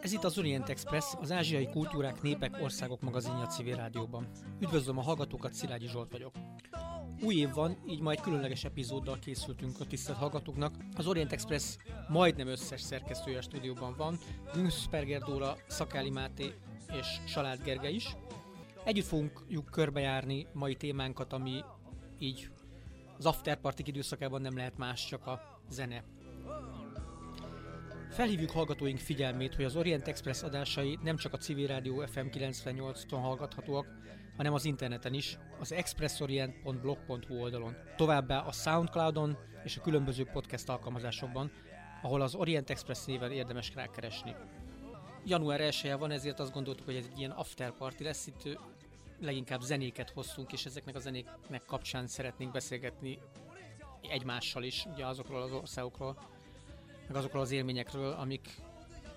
Ez itt az Orient Express, az ázsiai kultúrák, népek, országok magazinja civil rádióban. Üdvözlöm a hallgatókat, Szilágyi Zsolt vagyok. Új év van, így majd különleges epizóddal készültünk a tisztelt hallgatóknak. Az Orient Express majdnem összes szerkesztője a stúdióban van, Günszperger Dóra, Szakáli Máté és Salád Gerge is. Együtt fogunk körbejárni mai témánkat, ami így az afterpartik időszakában nem lehet más, csak a zene. Felhívjuk hallgatóink figyelmét, hogy az Orient Express adásai nem csak a Civil Rádió FM 98-on hallgathatóak, hanem az interneten is, az expressorient.blog.hu oldalon. Továbbá a Soundcloudon és a különböző podcast alkalmazásokban, ahol az Orient Express néven érdemes rákeresni. Január 1 van, ezért azt gondoltuk, hogy ez egy ilyen after party lesz. Itt leginkább zenéket hoztunk, és ezeknek a zenéknek kapcsán szeretnénk beszélgetni egymással is, ugye azokról az országokról, meg azokról az élményekről, amik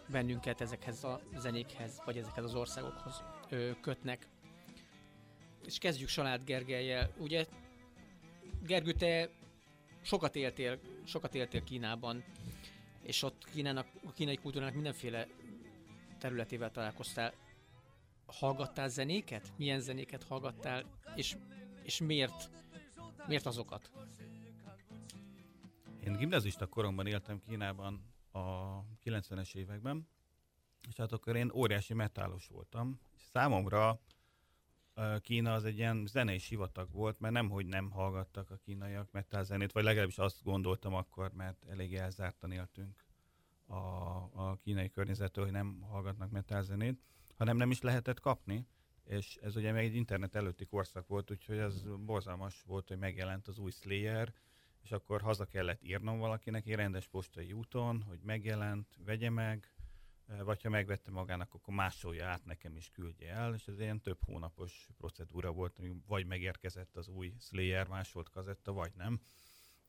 bennünket ezekhez a zenékhez, vagy ezekhez az országokhoz ö, kötnek. És kezdjük Salád Gergelyel. Ugye, Gergő, te sokat éltél, sokat éltél Kínában, és ott Kínának, a kínai kultúrának mindenféle területével találkoztál. Hallgattál zenéket? Milyen zenéket hallgattál? És, és miért, miért azokat? Én gimnazista koromban éltem Kínában a 90-es években, és hát akkor én óriási metálos voltam. És számomra Kína az egy ilyen zenei sivatag volt, mert nem, hogy nem hallgattak a kínaiak zenét, vagy legalábbis azt gondoltam akkor, mert elég elzártan éltünk a, a kínai környezettől, hogy nem hallgatnak zenét, hanem nem is lehetett kapni, és ez ugye még egy internet előtti korszak volt, úgyhogy az borzalmas volt, hogy megjelent az új Slayer, és akkor haza kellett írnom valakinek egy rendes postai úton, hogy megjelent, vegye meg, eh, vagy ha megvette magának, akkor másolja át nekem is küldje el, és ez ilyen több hónapos procedúra volt, ami vagy megérkezett az új Slayer másolt kazetta, vagy nem.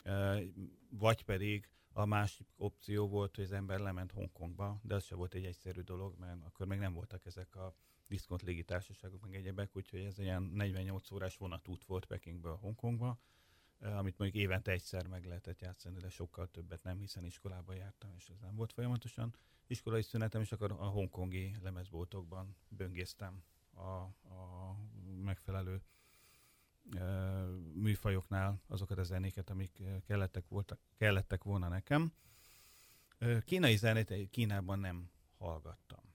Eh, vagy pedig a másik opció volt, hogy az ember lement Hongkongba, de ez sem volt egy egyszerű dolog, mert akkor még nem voltak ezek a diszkont légitársaságok, meg egyebek, úgyhogy ez ilyen 48 órás vonatút volt Pekingből Hongkongba, amit mondjuk évente egyszer meg lehetett játszani, de sokkal többet nem, hiszen iskolába jártam, és ez nem volt folyamatosan. Iskolai szünetem, és akkor a hongkongi lemezboltokban böngésztem a, a megfelelő műfajoknál azokat a zenéket, amik kellettek, voltak, kellettek volna nekem. Kínai zenét Kínában nem hallgattam.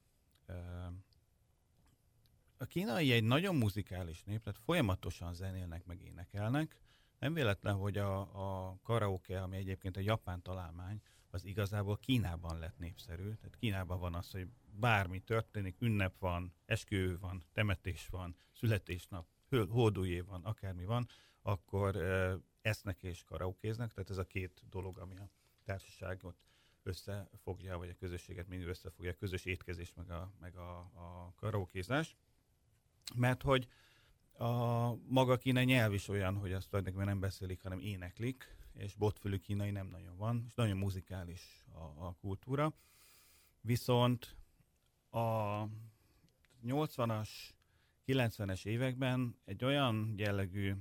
A kínai egy nagyon muzikális nép, tehát folyamatosan zenélnek, meg énekelnek, nem véletlen, hogy a, a karaoke, ami egyébként a japán találmány, az igazából Kínában lett népszerű. Tehát Kínában van az, hogy bármi történik, ünnep van, esküvő van, temetés van, születésnap, hódújé van, akármi van, akkor esznek és karaokéznek. Tehát ez a két dolog, ami a társaságot összefogja, vagy a közösséget mindig összefogja, a közös étkezés, meg a, meg a, a karaokézás. Mert hogy a maga kínai nyelv is olyan, hogy azt tulajdonképpen nem beszélik, hanem éneklik, és botfülű kínai nem nagyon van, és nagyon muzikális a, a kultúra. Viszont a 80-as, 90-es években egy olyan jellegű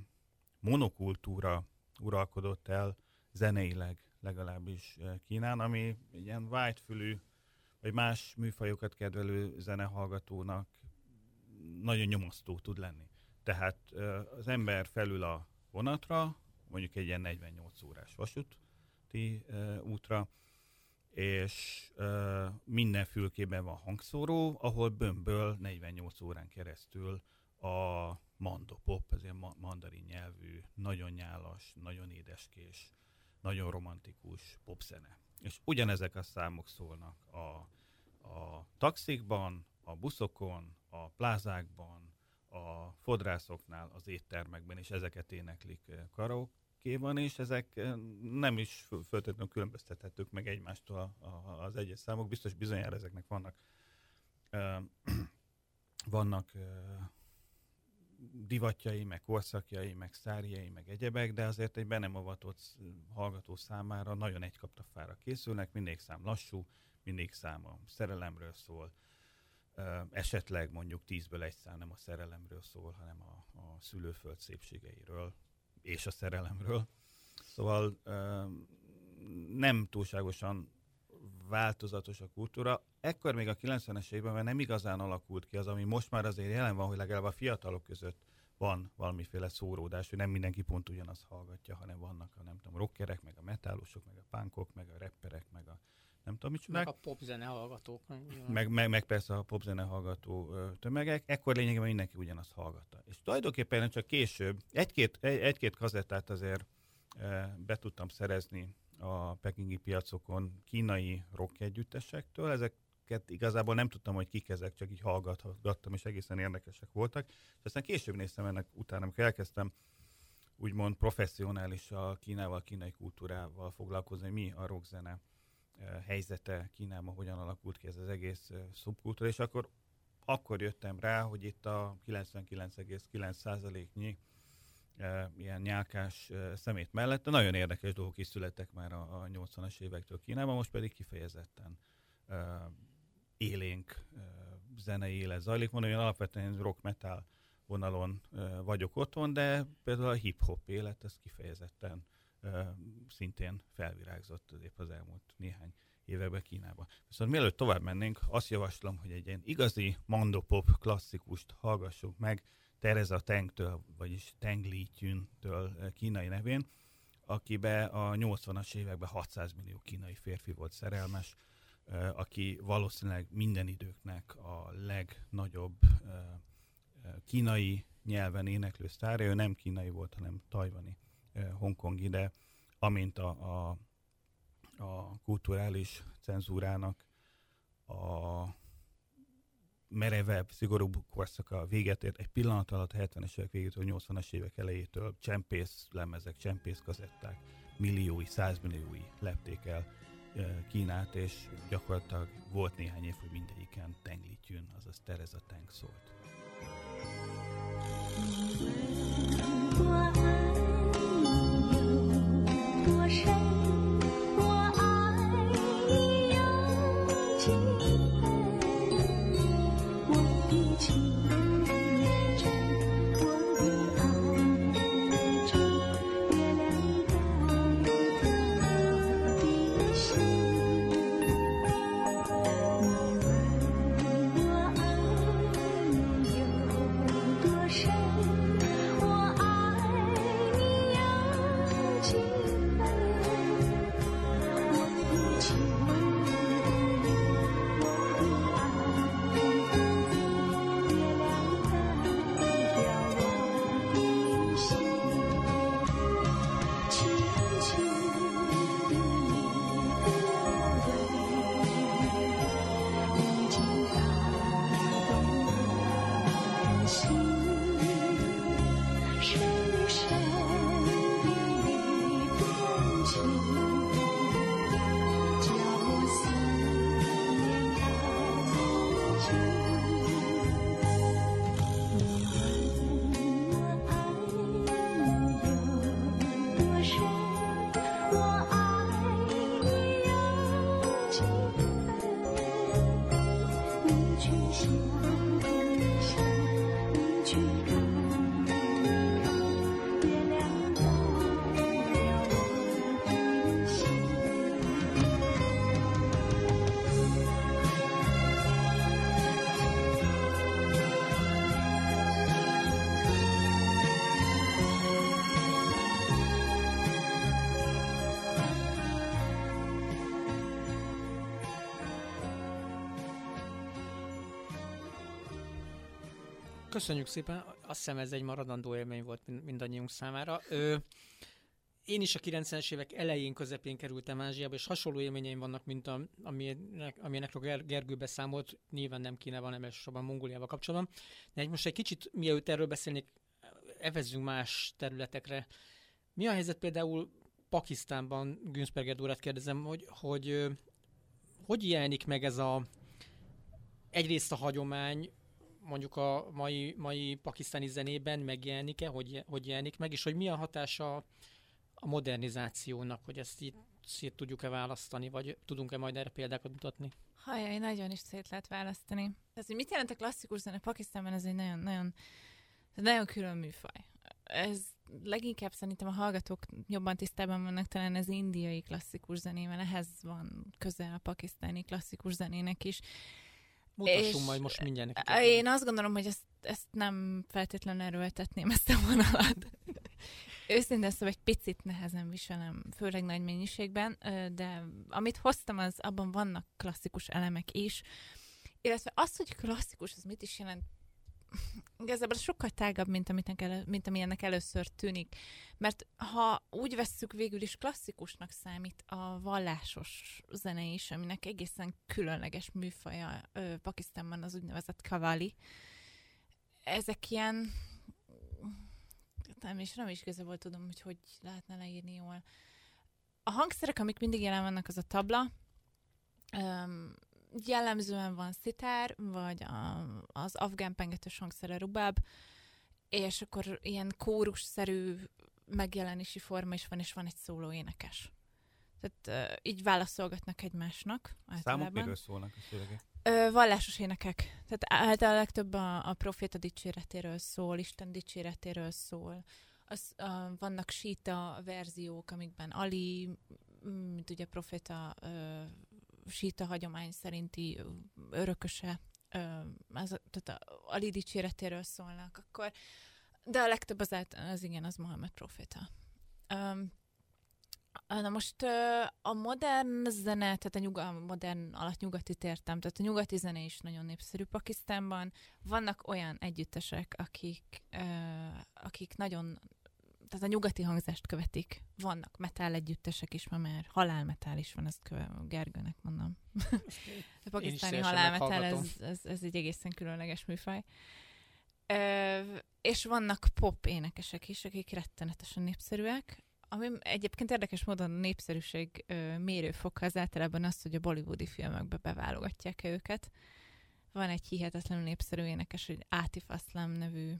monokultúra uralkodott el zeneileg legalábbis eh, Kínán, ami ilyen vágyfülű, vagy más műfajokat kedvelő zenehallgatónak nagyon nyomasztó tud lenni. Tehát az ember felül a vonatra, mondjuk egy ilyen 48 órás vasúti útra, és minden fülkében van hangszóró, ahol bömböl 48 órán keresztül a mandopop, ez ilyen mandarin nyelvű, nagyon nyálas, nagyon édeskés, nagyon romantikus popzene. És ugyanezek a számok szólnak a, a taxikban, a buszokon, a plázákban, a fodrászoknál, az éttermekben, és ezeket éneklik eh, karaokéban, és ezek eh, nem is föltétlenül különböztethetők meg egymástól az egyes számok. Biztos bizonyára ezeknek vannak eh, vannak divatjai, meg korszakjai, meg szárjai, meg egyebek, de azért egy be nem avatott hallgató számára nagyon egy kaptafára készülnek, mindig szám lassú, mindig szám a szerelemről szól, esetleg mondjuk tízből egy szám nem a szerelemről szól, hanem a, a szülőföld szépségeiről és a szerelemről. Szóval nem túlságosan változatos a kultúra. Ekkor még a 90-es években nem igazán alakult ki az, ami most már azért jelen van, hogy legalább a fiatalok között van valamiféle szóródás, hogy nem mindenki pont ugyanazt hallgatja, hanem vannak a nem tudom, rockerek, meg a metálosok, meg a punkok, meg a rapperek, meg a nem tudom, mit Meg a popzene hallgatók. Meg, meg, meg persze a popzene hallgató tömegek. Ekkor lényegében mindenki ugyanazt hallgatta. És tulajdonképpen csak később egy-két, egy, egy-két kazettát azért be tudtam szerezni a pekingi piacokon kínai rock együttesektől. Ezeket igazából nem tudtam, hogy kik ezek, csak így hallgattam, és egészen érdekesek voltak. És aztán később néztem ennek utána, amikor elkezdtem úgymond professzionális a Kínával, kínai kultúrával foglalkozni, mi a rockzene helyzete Kínában, hogyan alakult ki ez az egész szubkultúra, és akkor, akkor jöttem rá, hogy itt a 99,9%-nyi ilyen nyálkás szemét mellett nagyon érdekes dolgok is születtek már a, a 80-as évektől Kínában, most pedig kifejezetten élénk zenei élet zajlik. Mondom, hogy alapvetően rock metal vonalon vagyok otthon, de például a hip-hop élet, ez kifejezetten szintén felvirágzott épp az elmúlt néhány években Kínában. Viszont mielőtt tovább mennénk, azt javaslom, hogy egy ilyen igazi mandopop klasszikust hallgassunk meg, Tereza Tengtől, vagyis Teng Li től kínai nevén, akibe a 80-as években 600 millió kínai férfi volt szerelmes, aki valószínűleg minden időknek a legnagyobb kínai nyelven éneklő sztárja. Ő nem kínai volt, hanem tajvani, hongkongi, de amint a, a, a kulturális cenzúrának a merevebb, szigorúbb korszaka véget ért, egy pillanat alatt a 70-es évek végétől, 80-as évek elejétől csempész lemezek, csempész kazetták, milliói, százmilliói lepték el Kínát, és gyakorlatilag volt néhány év, hogy mindegyiken Teng Li azaz Tereza Teng szólt. 谁 Köszönjük szépen, azt hiszem ez egy maradandó élmény volt mindannyiunk számára. Ö, én is a 90-es évek elején, közepén kerültem Ázsiába, és hasonló élményeim vannak, mint a, amilyenek, amilyenekről Ger- Gergő beszámolt, nyilván nem kéne van elsősorban Mongóliával kapcsolatban. De most egy kicsit, mielőtt erről beszélnék, evezzünk más területekre. Mi a helyzet például Pakisztánban, Günzberger úrát kérdezem, hogy, hogy hogy jelenik meg ez a egyrészt a hagyomány, mondjuk a mai, mai pakisztáni zenében megjelenik-e, hogy, hogy jelenik meg, és hogy mi a hatása a modernizációnak, hogy ezt így szét tudjuk-e választani, vagy tudunk-e majd erre példákat mutatni? Hajjaj, nagyon is szét lehet választani. Tehát, hogy mit jelent a klasszikus zene Pakisztánban, ez egy nagyon, nagyon, külön műfaj. Ez leginkább szerintem a hallgatók jobban tisztában vannak talán az indiai klasszikus zenével, ehhez van közel a pakisztáni klasszikus zenének is. Mutassunk majd most mindjárt. Én azt gondolom, hogy ezt, ezt nem feltétlenül erőltetném ezt a vonalat. Őszintén szóval egy picit nehezen viselem, főleg nagy mennyiségben, de amit hoztam, az abban vannak klasszikus elemek is. Illetve az, hogy klasszikus, az mit is jelent, igazából sokkal tágabb, mint, amit elő, mint ami ennek először tűnik. Mert ha úgy vesszük, végül is klasszikusnak számít a vallásos zene is, aminek egészen különleges műfaja ö, Pakisztánban az úgynevezett kavali. Ezek ilyen nem, és nem is igazából tudom, hogy hogy lehetne leírni jól. A hangszerek, amik mindig jelen vannak, az a tabla, um, jellemzően van szitár, vagy a, az afgán pengetős hangszere rubáb, és akkor ilyen kórusszerű megjelenési forma is van, és van egy szóló énekes. Tehát uh, így válaszolgatnak egymásnak. Számok miről szólnak a szövegek? Ö, vallásos énekek. Tehát általában legtöbb a, a proféta dicséretéről szól, Isten dicséretéről szól. Az, a, vannak síta verziók, amikben Ali, mint ugye proféta ö, síta hagyomány szerinti örököse, az, tehát a Ali dicséretéről szólnak, akkor de a legtöbb az, az igen, az Mohamed proféta. Na most a modern zene, tehát a, nyuga, a modern alatt nyugati értem, tehát a nyugati zene is nagyon népszerű Pakisztánban. Vannak olyan együttesek, akik, akik nagyon, tehát a nyugati hangzást követik. Vannak metal együttesek is, ma már halálmetál is van, ezt köve, Gergőnek mondom. a pakisztáni halálmetál, ez, ez, ez egy egészen különleges műfaj. Ö, és vannak pop énekesek is, akik rettenetesen népszerűek ami egyébként érdekes módon a népszerűség ö, mérőfoka az általában az, hogy a bollywoodi filmekbe beválogatják -e őket. Van egy hihetetlenül népszerű énekes, hogy Átif Aslam nevű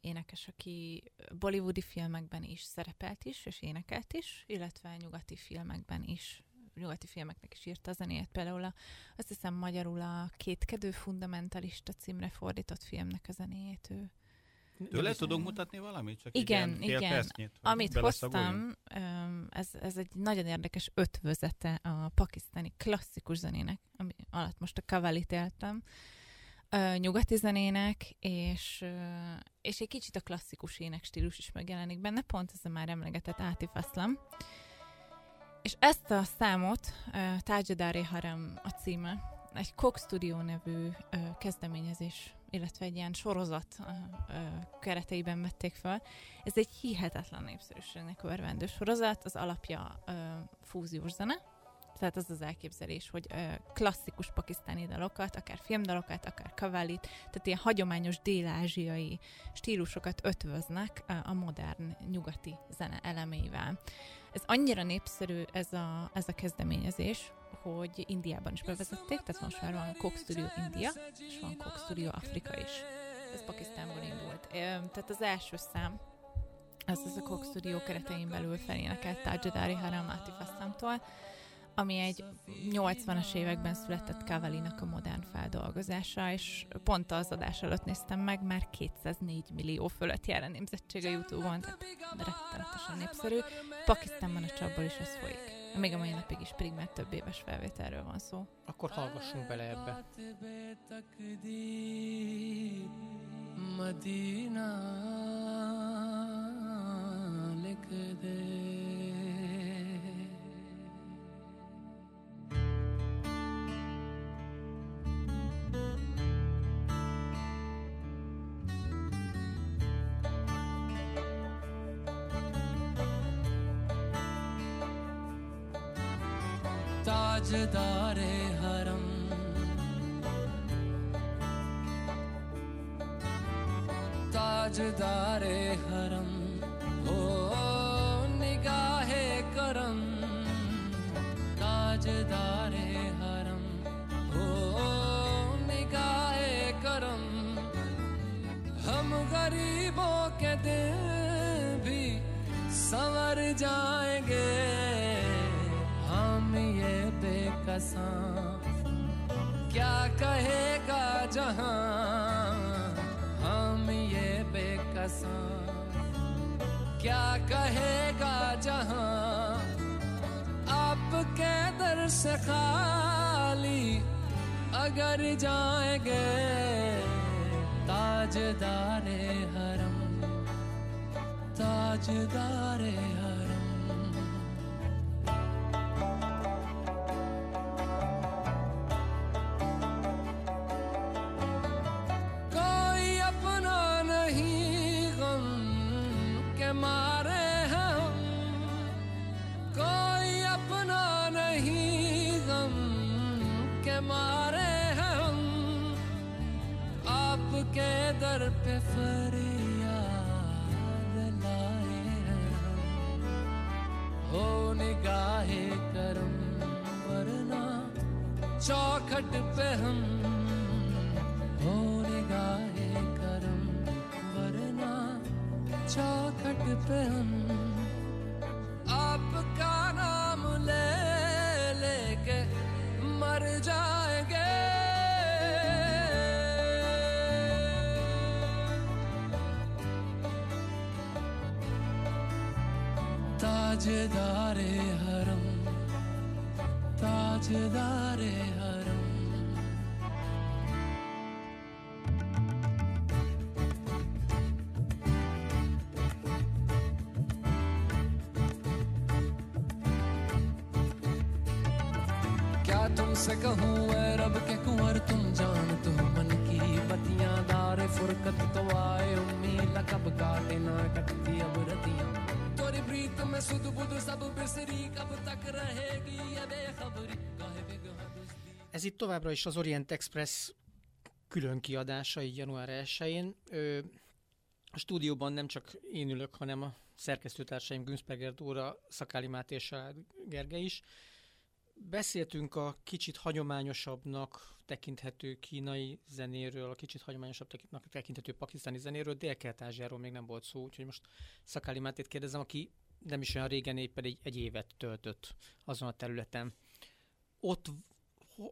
énekes, aki bollywoodi filmekben is szerepelt is, és énekelt is, illetve nyugati filmekben is nyugati filmeknek is írta a zenét, például a, azt hiszem magyarul a Kétkedő fundamentalista címre fordított filmnek a zenéjét ő. Tőle tudunk mutatni valamit? Csak igen, igen. Percnyit, Amit hoztam, ez, ez egy nagyon érdekes ötvözete a pakisztáni klasszikus zenének, ami alatt most a kavalit éltem, nyugati zenének, és, és egy kicsit a klasszikus ének stílus is megjelenik benne, pont ez a már emlegetett Átif. És ezt a számot, Tajadari Harem a címe, egy Cox Studio nevű kezdeményezés illetve egy ilyen sorozat kereteiben vették fel. Ez egy hihetetlen népszerűségnek örvendő sorozat, az alapja fúziós zene, tehát az az elképzelés, hogy ö, klasszikus pakisztáni dalokat, akár filmdalokat, akár kavalit, tehát ilyen hagyományos dél-ázsiai stílusokat ötvöznek ö, a modern nyugati zene elemével. Ez annyira népszerű ez a, ez a kezdeményezés, hogy Indiában is bevezették, tehát most már van Coke Studio India, és van Coke Studio Afrika is. Ez Pakisztánból indult. Tehát az első szám, az az a Coke Studio keretein belül felénekelt Tajadari Haram Atif Assamtól, ami egy 80-as években született Kavalinak a modern feldolgozása, és pont az adás előtt néztem meg, már 204 millió fölött jár a nemzetség a Youtube-on, tehát rettenetesen népszerű. Pakisztánban a csapból is ez folyik. Még a mai napig is pedig már több éves felvételről van szó. Akkor hallgassunk bele ebbe. Madina ताजदारे हरम। ताजदारे हरम। हो निगाहे करम। ताजदारे हरम। हो निगाहे करम। हम गरीबों के दिल भी संवर जाएँगे कसम क्या कहेगा जहाँ हम ये बेकसम क्या कहेगा जहाँ आपके दर से खाली अगर जाएँगे ताजदारे हरम ताजदारे हरम क्या तुमसे कहूँ ऐ रब के कुंवर तुम जान तो मन की बतियां दारे फुरकत तो आए उम्मीद कब काटे ना कटती अब रतियां तोरी प्रीत में सुध बुध सब बिसरी कब तक रहेगी ये बेखबरी काहे बेगहा बिजली Ez itt továbbra is az Orient Express külön kiadása, így január 1-én. Ö, a stúdióban nem csak én ülök, hanem a szerkesztőtársaim Günzberger Dóra, Szakáli Máté és Gerge is. Beszéltünk a kicsit hagyományosabbnak tekinthető kínai zenéről, a kicsit hagyományosabbnak tekinthető pakisztáni zenéről, Dél-Kelet-Ázsiáról még nem volt szó, úgyhogy most Szakáli Mátét kérdezem, aki nem is olyan régen éppen egy, egy évet töltött azon a területen. Ott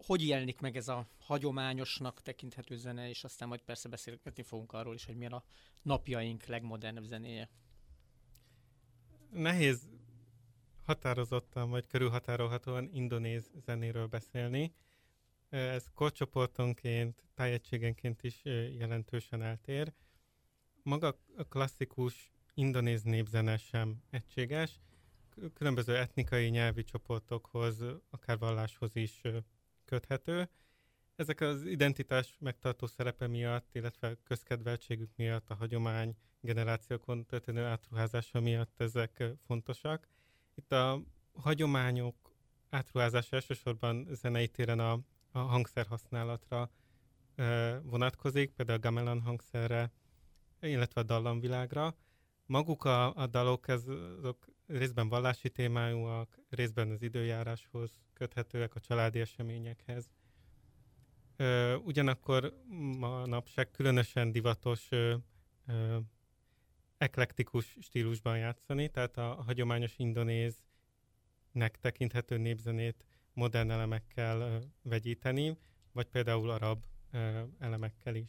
hogy jelenik meg ez a hagyományosnak tekinthető zene, és aztán majd persze beszélgetni fogunk arról is, hogy milyen a napjaink legmodernebb zenéje. Nehéz határozottan vagy körülhatárolhatóan indonéz zenéről beszélni. Ez korcsoportonként, tájegységenként is jelentősen eltér. Maga a klasszikus indonéz népzene sem egységes. Különböző etnikai, nyelvi csoportokhoz, akár valláshoz is köthető. Ezek az identitás megtartó szerepe miatt, illetve közkedveltségük miatt, a hagyomány generációkon történő átruházása miatt ezek fontosak. Itt a hagyományok átruházása elsősorban zenei téren a, a hangszer használatra vonatkozik, például a gamelan hangszerre, illetve a dallamvilágra. Maguk a, a dalok, ez, azok részben vallási témájúak, részben az időjáráshoz köthetőek, a családi eseményekhez. Ö, ugyanakkor manapság különösen divatos ö, ö, eklektikus stílusban játszani, tehát a, hagyományos indonéznek tekinthető népzenét modern elemekkel vegyíteni, vagy például arab elemekkel is.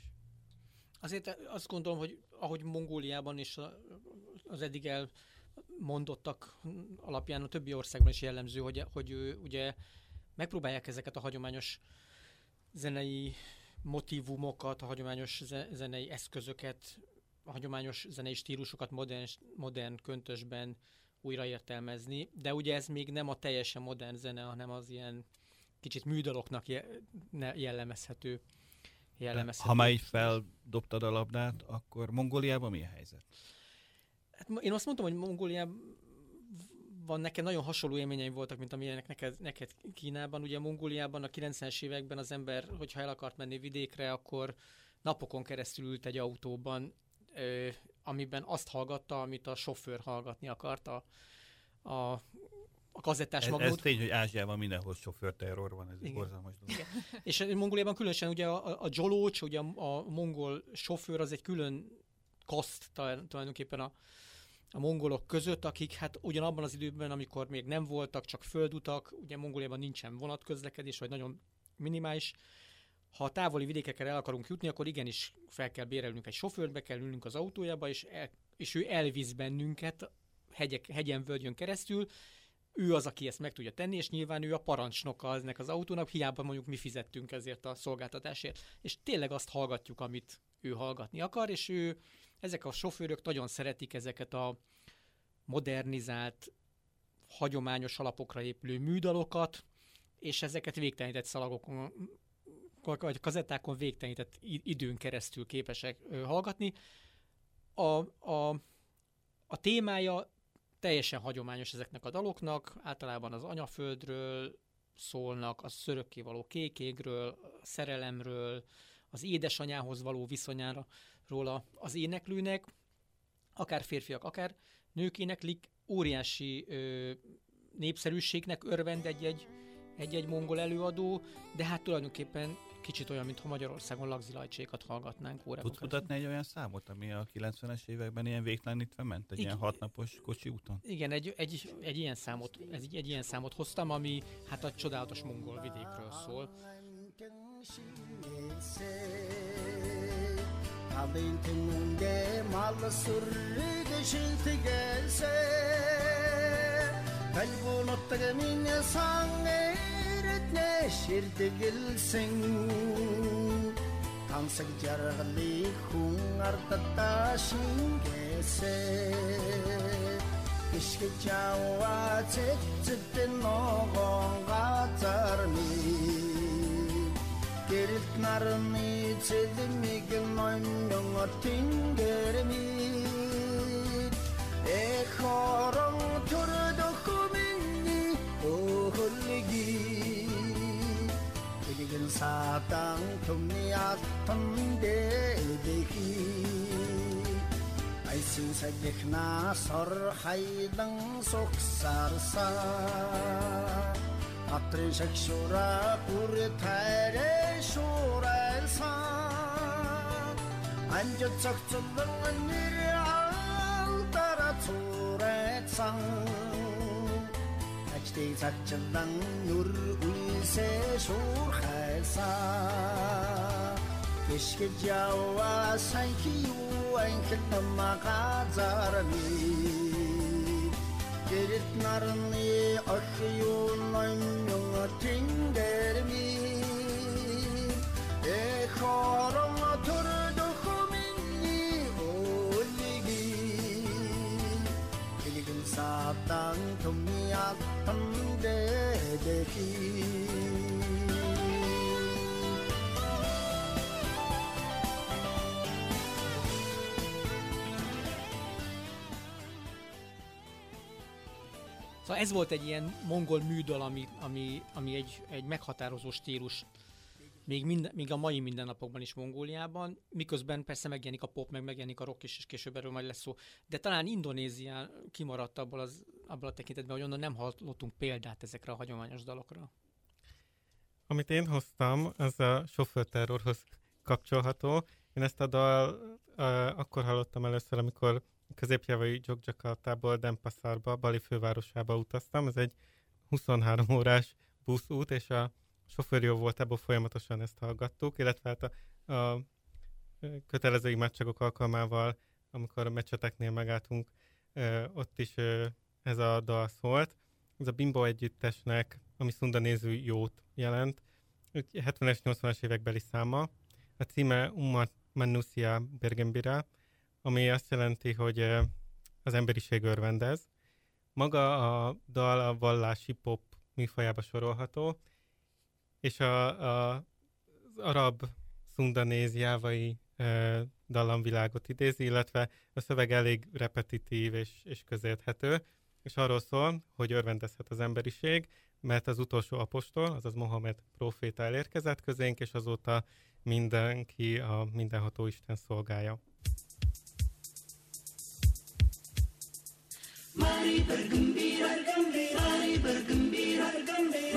Azért azt gondolom, hogy ahogy Mongóliában is az eddig elmondottak alapján a többi országban is jellemző, hogy, hogy ugye megpróbálják ezeket a hagyományos zenei motivumokat, a hagyományos zenei eszközöket, a hagyományos zenei stílusokat modern, modern köntösben újraértelmezni, de ugye ez még nem a teljesen modern zene, hanem az ilyen kicsit műdaloknak jellemezhető. jellemezhető. Ha már így feldobtad a labdát, akkor Mongóliában mi a helyzet? Hát én azt mondtam, hogy Mongóliában van nekem nagyon hasonló élményeim voltak, mint amilyenek neked, neked Kínában. Ugye Mongóliában a 90-es években az ember, hogyha el akart menni vidékre, akkor napokon keresztül ült egy autóban, ö, amiben azt hallgatta, amit a sofőr hallgatni akarta. A, a kazettás ez, Ez tény, hogy Ázsiában mindenhol sofőrterror van, ez egy borzalmas dolog. Igen. És Mongóliában különösen ugye a, a Jolócs, ugye a, a mongol sofőr, az egy külön kaszt tulajdonképpen a, a mongolok között, akik hát ugyanabban az időben, amikor még nem voltak, csak földutak, ugye Mongóliában nincsen vonatközlekedés, vagy nagyon minimális, ha a távoli vidékekre el akarunk jutni, akkor igenis fel kell bérelnünk egy sofőrt, be kell ülnünk az autójába, és, el, és ő elvisz bennünket hegyek, hegyen, völgyön keresztül, ő az, aki ezt meg tudja tenni, és nyilván ő a parancsnoka eznek az autónak, hiába mondjuk mi fizettünk ezért a szolgáltatásért. És tényleg azt hallgatjuk, amit ő hallgatni akar, és ő, ezek a sofőrök nagyon szeretik ezeket a modernizált, hagyományos alapokra épülő műdalokat, és ezeket végtelenített szalagokon, vagy kazettákon végtelenített időn keresztül képesek hallgatni. A, a, a témája teljesen hagyományos ezeknek a daloknak, általában az anyaföldről szólnak, a szörökkévaló kékégről, a szerelemről, az édesanyához való viszonyára róla az éneklőnek, akár férfiak, akár nők éneklik, óriási ö, népszerűségnek örvend egy-egy, egy-egy mongol előadó, de hát tulajdonképpen kicsit olyan, mintha Magyarországon lagzilajcsékat hallgatnánk órákon. Tudsz mutatni egy olyan számot, ami a 90-es években ilyen végtelenítve ment, egy Igen. ilyen hatnapos kocsi úton? Igen, egy, egy, egy, ilyen számot, egy, egy ilyen számot hoztam, ami hát a csodálatos mongol vidékről szól. Kalbunottage minne sange нэшэр дэгэлсэн Тамсаг жаргали хүн ардтаа шингээсээ Ишгэ жауа цэцэдэн ногоон газарны Гэрэлт нарны цэлмиг ноймнон тингэрми Эхорон төрдөө 사당 tumniat tande dehi айсын сагихна сор хайдан суксарса атрын шакшура пур тайре шурайса анжо цогцолон нэр алдара цурайсан ажтыг цачилдан нүр үсэ шуурхайсаа Кишгэж яваа сайн хиу анхэл намагазарми Гэрэлт нарны ох юу ном юм тэнгэрми Эхорон төрдөх миний өлиги Элигэн сатан тумиат देखी Szóval ez volt egy ilyen mongol műdal, ami, ami, ami egy, egy meghatározó stílus még, mind, még a mai mindennapokban is Mongóliában, miközben persze megjelenik a pop, meg megjelenik a rock is, és később erről majd lesz szó. De talán Indonézia kimaradt abból, az, abból a tekintetben, hogy onnan nem hallottunk példát ezekre a hagyományos dalokra. Amit én hoztam, az a sofőrterrorhoz kapcsolható. Én ezt a dal uh, akkor hallottam először, amikor középjavai Jogjakartából Denpasarba, Bali fővárosába utaztam. Ez egy 23 órás buszút, és a sofőr jó volt, ebből folyamatosan ezt hallgattuk, illetve hát a, a kötelező imádságok alkalmával, amikor a meccseteknél megálltunk, ott is ez a dal szólt. Ez a Bimbo együttesnek, ami szunda néző jót jelent, 70-es, 80-as évekbeli száma. A címe Umma Manusia Bergembira, ami azt jelenti, hogy az emberiség örvendez. Maga a dal a vallási pop műfajába sorolható, és a, a, az arab szundanéziávai e, dallamvilágot idézi, illetve a szöveg elég repetitív és, és közérthető, és arról szól, hogy örvendezhet az emberiség, mert az utolsó apostol, azaz Mohamed proféta elérkezett közénk, és azóta mindenki a mindenható Isten szolgája. Mari bergembira, mari bergembira, mari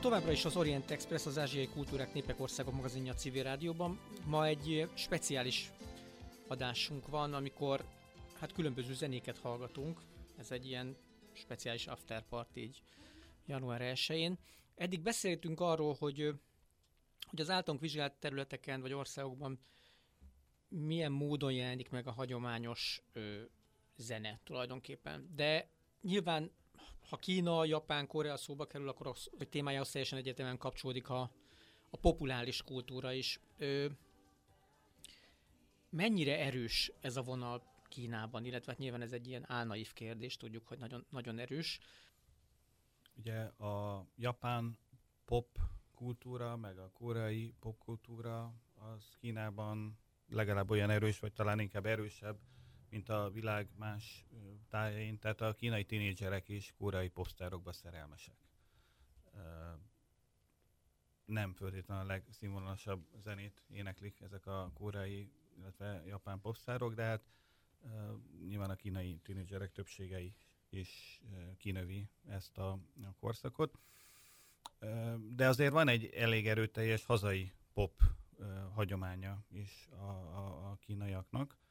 továbbra is az Orient Express, az Ázsiai Kultúrák Népek Országok magazinja a civil rádióban. Ma egy speciális adásunk van, amikor hát különböző zenéket hallgatunk. Ez egy ilyen speciális afterparty így január 1-én. Eddig beszéltünk arról, hogy, hogy az általunk vizsgált területeken vagy országokban milyen módon jelenik meg a hagyományos ö, zene tulajdonképpen. De nyilván ha Kína, Japán, Korea szóba kerül, akkor a témájához teljesen egyetemen kapcsolódik a, a populáris kultúra is. Ö, mennyire erős ez a vonal Kínában, illetve hát nyilván ez egy ilyen álnaív kérdés, tudjuk, hogy nagyon, nagyon erős. Ugye a japán pop kultúra, meg a koreai pop kultúra az Kínában legalább olyan erős, vagy talán inkább erősebb, mint a világ más tájain, tehát a kínai tinédzserek is koreai posztárokba szerelmesek. Nem föltétlenül a legszínvonalasabb zenét éneklik ezek a koreai, illetve japán posztárok, de hát nyilván a kínai tinédzserek többségei is kinövi ezt a, a korszakot. De azért van egy elég erőteljes hazai pop hagyománya is a, a, a kínaiaknak.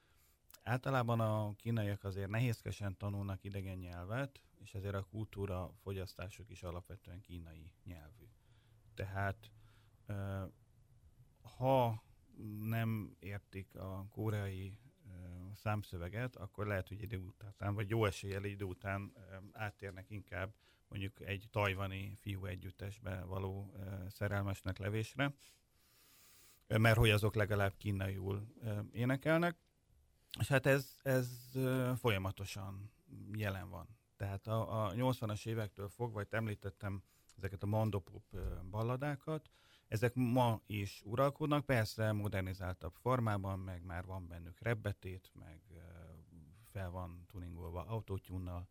Általában a kínaiak azért nehézkesen tanulnak idegen nyelvet, és ezért a kultúra fogyasztásuk is alapvetően kínai nyelvű. Tehát ha nem értik a koreai számszöveget, akkor lehet, hogy idő után, vagy jó eséllyel idő után átérnek inkább mondjuk egy tajvani fiú együttesbe való szerelmesnek levésre, mert hogy azok legalább kínaiul énekelnek. És hát ez, ez folyamatosan jelen van. Tehát a, a 80-as évektől fogva, vagy említettem ezeket a mandopop balladákat, ezek ma is uralkodnak, persze modernizáltabb formában, meg már van bennük rebbetét, meg fel van tuningolva autótyúnnal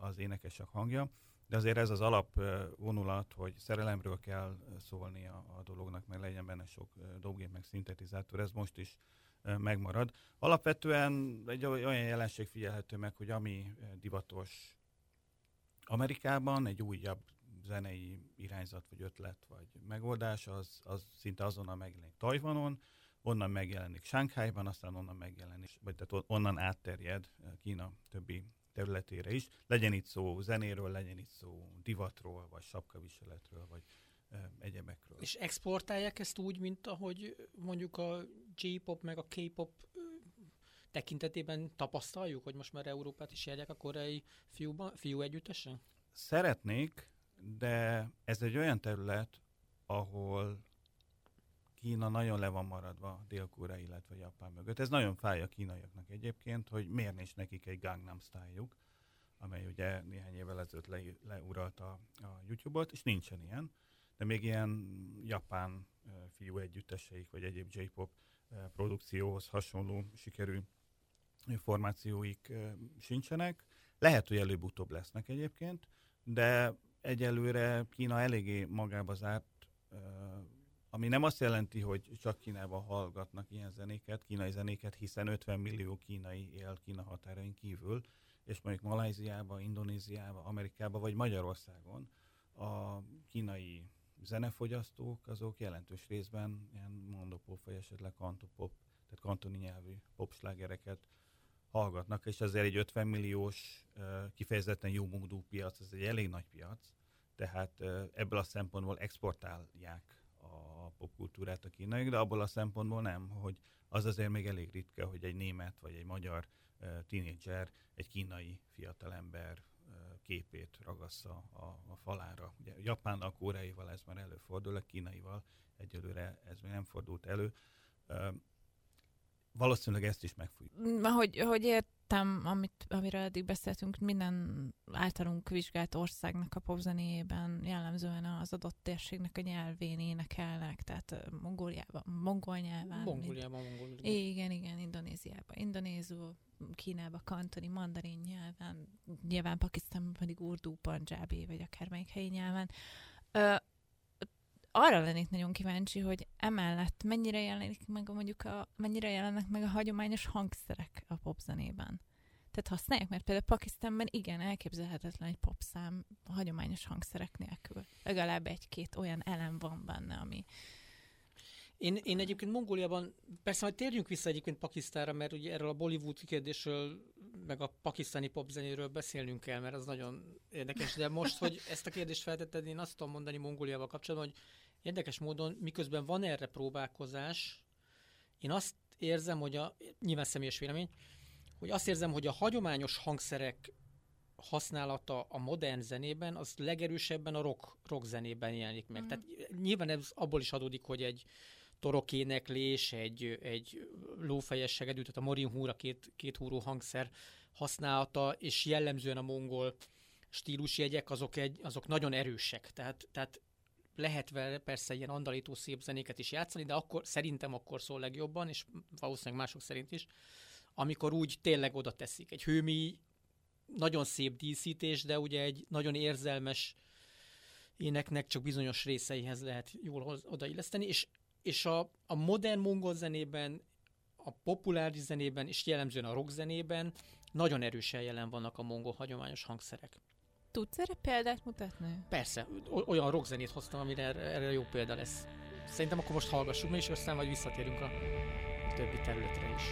az énekesek hangja, de azért ez az alap vonulat, hogy szerelemről kell szólni a, dolognak, meg legyen benne sok dobgép, meg szintetizátor, ez most is megmarad. Alapvetően egy olyan jelenség figyelhető meg, hogy ami divatos Amerikában, egy újabb zenei irányzat, vagy ötlet, vagy megoldás, az, az szinte azonnal megjelenik Tajvanon, onnan megjelenik Sánkhájban, aztán onnan megjelenik, vagy tehát onnan átterjed Kína többi területére is. Legyen itt szó zenéről, legyen itt szó divatról, vagy sapkaviseletről, vagy egyebekről. És exportálják ezt úgy, mint ahogy mondjuk a J-pop meg a K-pop tekintetében tapasztaljuk, hogy most már Európát is járják a koreai fiúba, fiú együttesen? Szeretnék, de ez egy olyan terület, ahol Kína nagyon le van maradva Dél-Korea, illetve Japán mögött. Ez nagyon fáj a kínaiaknak egyébként, hogy miért nincs nekik egy Gangnam style amely ugye néhány évvel ezelőtt le, leuralta a YouTube-ot, és nincsen ilyen de még ilyen japán fiú együtteseik, vagy egyéb J-pop produkcióhoz hasonló sikerű formációik sincsenek. Lehet, hogy előbb-utóbb lesznek egyébként, de egyelőre Kína eléggé magába zárt, ami nem azt jelenti, hogy csak Kínában hallgatnak ilyen zenéket, kínai zenéket, hiszen 50 millió kínai él Kína határain kívül, és mondjuk Malajziában, Indonéziában, Amerikában vagy Magyarországon a kínai zenefogyasztók azok jelentős részben ilyen mondopop, vagy esetleg kantopop, tehát kantoni nyelvű popslágereket hallgatnak, és azért egy 50 milliós, kifejezetten jó mungdú piac, ez egy elég nagy piac, tehát ebből a szempontból exportálják a popkultúrát a kínaiak, de abból a szempontból nem, hogy az azért még elég ritka, hogy egy német vagy egy magyar tínédzser egy kínai fiatalember képét ragassza a, a falára. Ugye Japánnal, Koreaival ez már előfordul, a kínaival egyelőre ez még nem fordult elő. Valószínűleg ezt is meg Hogy, hogy értem, amit, amiről eddig beszéltünk, minden általunk vizsgált országnak a popzenéjében jellemzően az adott térségnek a nyelvén énekelnek, tehát Mongóliában, mongol nyelven. Mongóliában, mongol. Igen, igen, Indonéziában, indonézul, Kínába, kantoni, mandarin nyelven, nyilván Pakisztánban pedig urdu, panjábi, vagy akármelyik helyi nyelven. Ö, arra lennék nagyon kíváncsi, hogy emellett mennyire jelenik meg mondjuk a, mennyire jelennek meg a hagyományos hangszerek a popzenében. Tehát használják, mert például Pakisztánban igen, elképzelhetetlen egy popszám a hagyományos hangszerek nélkül. Legalább egy-két olyan elem van benne, ami, én, én egyébként Mongóliában, persze majd térjünk vissza egyébként Pakisztánra, mert ugye erről a Bollywood kérdésről, meg a pakisztáni popzenéről beszélnünk kell, mert az nagyon érdekes, de most, hogy ezt a kérdést feltetted, én azt tudom mondani Mongóliával kapcsolatban, hogy érdekes módon, miközben van erre próbálkozás, én azt érzem, hogy a, nyilván személyes vélemény, hogy azt érzem, hogy a hagyományos hangszerek használata a modern zenében, az legerősebben a rock, rock zenében jelenik meg. Mm. Tehát nyilván ez abból is adódik, hogy egy torokéneklés, egy, egy lófejes segedű, tehát a morin húra két, két húró hangszer használata, és jellemzően a mongol stílusjegyek, azok, egy, azok nagyon erősek. Tehát, tehát lehet vele persze ilyen andalító szép zenéket is játszani, de akkor szerintem akkor szól legjobban, és valószínűleg mások szerint is, amikor úgy tényleg oda teszik. Egy hőmi, nagyon szép díszítés, de ugye egy nagyon érzelmes éneknek csak bizonyos részeihez lehet jól odailleszteni, és és a, a modern mongol zenében, a populáris zenében, és jellemzően a rock zenében nagyon erősen jelen vannak a mongol hagyományos hangszerek. Tudsz erre példát mutatni? Persze, olyan rockzenét hoztam, amire erre, erre jó példa lesz. Szerintem akkor most hallgassuk mi, és aztán majd visszatérünk a, többi területre is.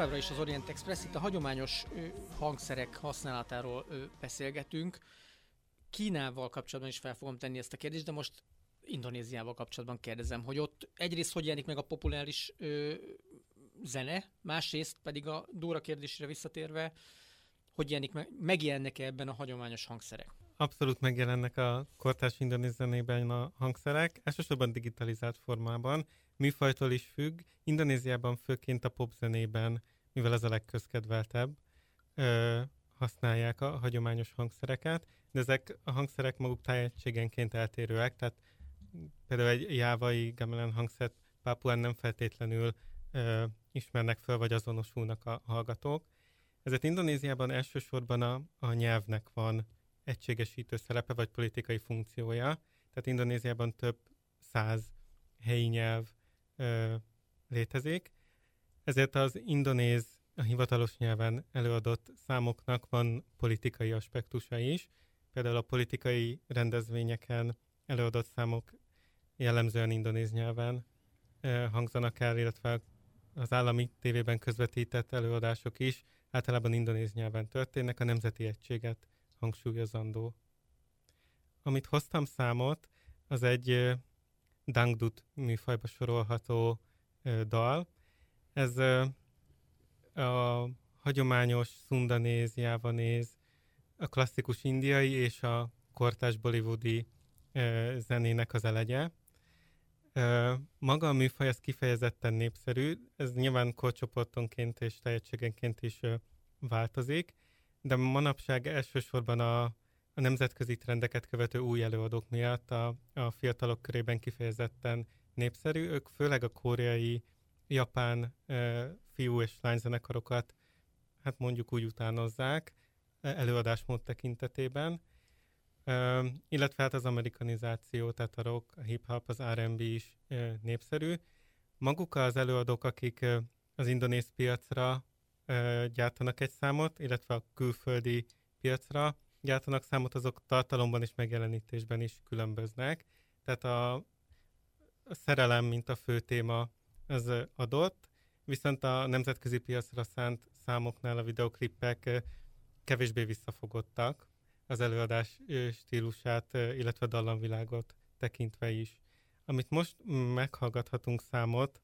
Továbbra is az Orient Express, itt a hagyományos hangszerek használatáról beszélgetünk. Kínával kapcsolatban is fel fogom tenni ezt a kérdést, de most Indonéziával kapcsolatban kérdezem, hogy ott egyrészt hogy jelenik meg a populáris ö, zene, másrészt pedig a Dóra kérdésére visszatérve, hogy jelenik meg, megjelennek-e ebben a hagyományos hangszerek? Abszolút megjelennek a kortárs indonéz zenében a hangszerek, elsősorban digitalizált formában, műfajtól is függ. Indonéziában főként a popzenében, mivel ez a legközkedveltebb, ö, használják a hagyományos hangszereket, de ezek a hangszerek maguk tájegységenként eltérőek, tehát például egy jávai gamelan hangszert Pápuán nem feltétlenül ö, ismernek fel, vagy azonosulnak a hallgatók. Ezért Indonéziában elsősorban a, a nyelvnek van egységesítő szerepe, vagy politikai funkciója. Tehát Indonéziában több száz helyi nyelv ö, létezik. Ezért az indonéz a hivatalos nyelven előadott számoknak van politikai aspektusa is. Például a politikai rendezvényeken előadott számok jellemzően indonéz nyelven hangzanak el, illetve az állami tévében közvetített előadások is általában indonéz nyelven történnek, a nemzeti egységet hangsúlyozandó. Amit hoztam számot, az egy dangdut műfajba sorolható dal. Ez a hagyományos szundanéz, jávanéz, a klasszikus indiai és a kortás bollywoodi zenének az elegye. Maga a műfaj az kifejezetten népszerű, ez nyilván korcsoportonként és tehetségenként is változik, de manapság elsősorban a, a nemzetközi trendeket követő új előadók miatt a, a fiatalok körében kifejezetten népszerű. Ők főleg a koreai, japán e, fiú és lányzenekarokat hát mondjuk úgy utánozzák előadásmód tekintetében, e, illetve hát az amerikanizáció, tehát a rock, a hip-hop, az R&B is e, népszerű. Maguk az előadók, akik az indonéz piacra gyártanak egy számot, illetve a külföldi piacra gyártanak számot, azok tartalomban és megjelenítésben is különböznek. Tehát a, a szerelem, mint a fő téma, az adott, viszont a nemzetközi piacra szánt számoknál a videoklippek kevésbé visszafogottak az előadás stílusát, illetve dallamvilágot tekintve is. Amit most meghallgathatunk számot,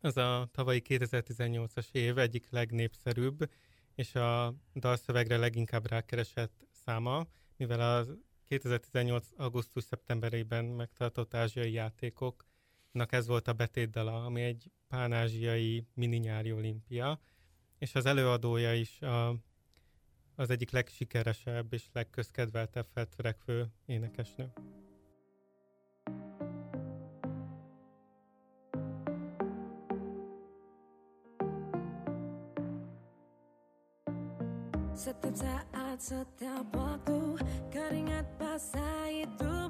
az a tavalyi 2018-as év egyik legnépszerűbb, és a dalszövegre leginkább rákeresett száma, mivel a 2018. augusztus-szeptemberében megtartott ázsiai játékoknak ez volt a betétdala, ami egy pánázsiai mini-nyári olimpia, és az előadója is a, az egyik legsikeresebb és legközkedveltebb feltörekvő énekesnő. Setiap waktu. Keringat basahi tubuh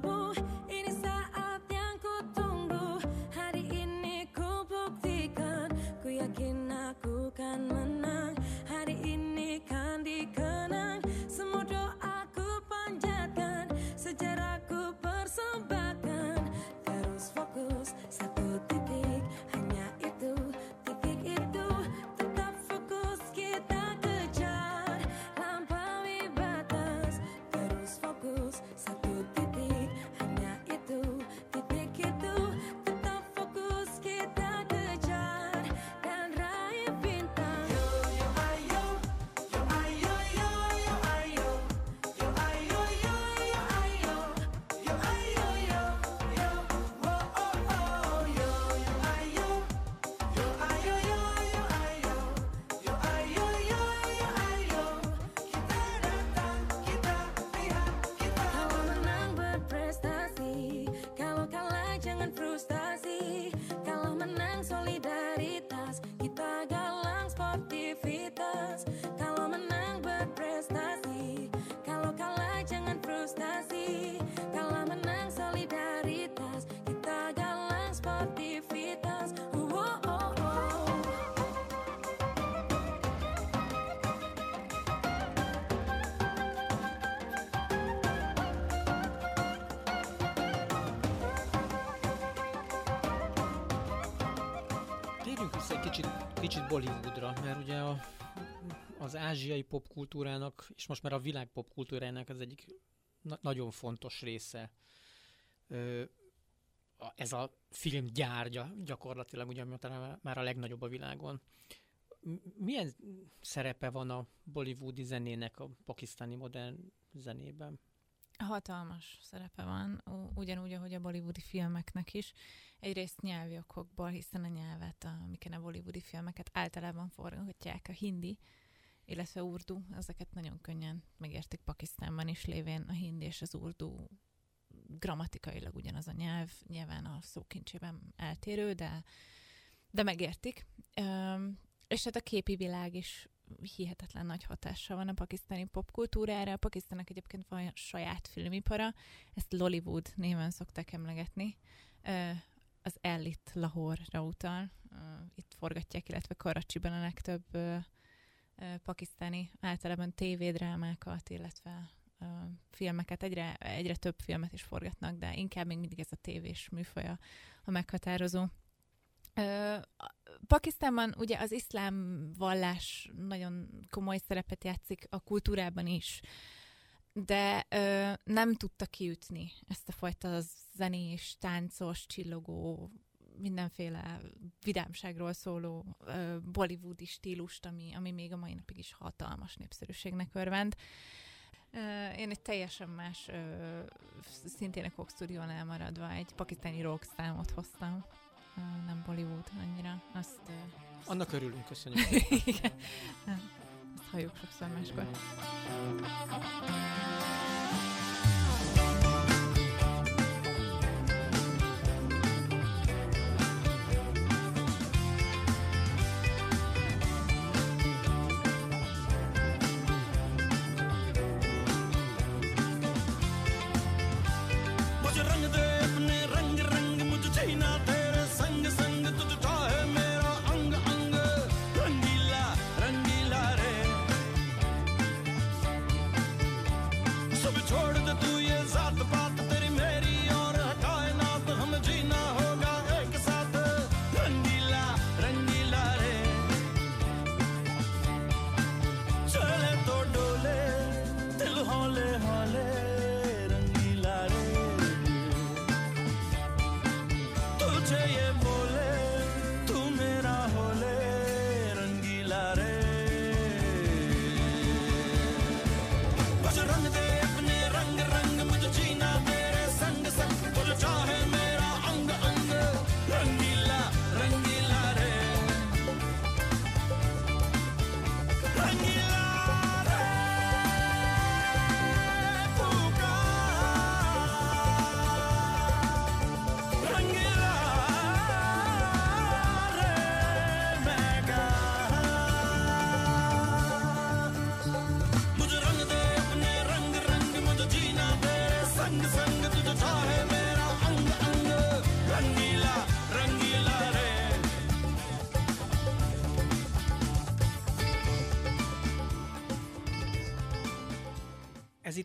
kicsit Bollywoodra, mert ugye a, az ázsiai popkultúrának, és most már a világ popkultúrának az egyik na- nagyon fontos része ö, a, ez a filmgyárgya gyakorlatilag, ugye már a legnagyobb a világon. Milyen szerepe van a bollywoodi zenének a pakisztáni modern zenében? Hatalmas szerepe van, ugyanúgy, ahogy a bollywoodi filmeknek is. Egyrészt nyelvi okokból, hiszen a nyelvet, amiken a bollywoodi filmeket általában forgatják, a hindi, illetve urdu, ezeket nagyon könnyen megértik Pakisztánban is, lévén a hindi és az urdu grammatikailag ugyanaz a nyelv, nyilván a szókincsében eltérő, de, de megértik. És hát a képi világ is hihetetlen nagy hatással van a pakisztáni popkultúrára. A Pakisztának egyébként van saját filmipara, ezt Lollywood néven szokták emlegetni. Az Elit Lahore-ra utal. Itt forgatják, illetve Karacsiban a legtöbb pakisztáni általában tévédrámákat, illetve filmeket, egyre, egyre több filmet is forgatnak, de inkább még mindig ez a tévés műfaja a meghatározó. Pakisztánban ugye az iszlám vallás nagyon komoly szerepet játszik a kultúrában is, de ö, nem tudta kiütni ezt a fajta zenés, táncos, csillogó, mindenféle vidámságról szóló ö, bollywoodi stílust, ami, ami még a mai napig is hatalmas népszerűségnek örvend. Én egy teljesen más, szintén a Cox elmaradva egy pakisztáni rock számot hoztam nem Bollywood annyira. Azt, Annak örülünk, köszönjük. Igen. Azt halljuk sokszor máskor.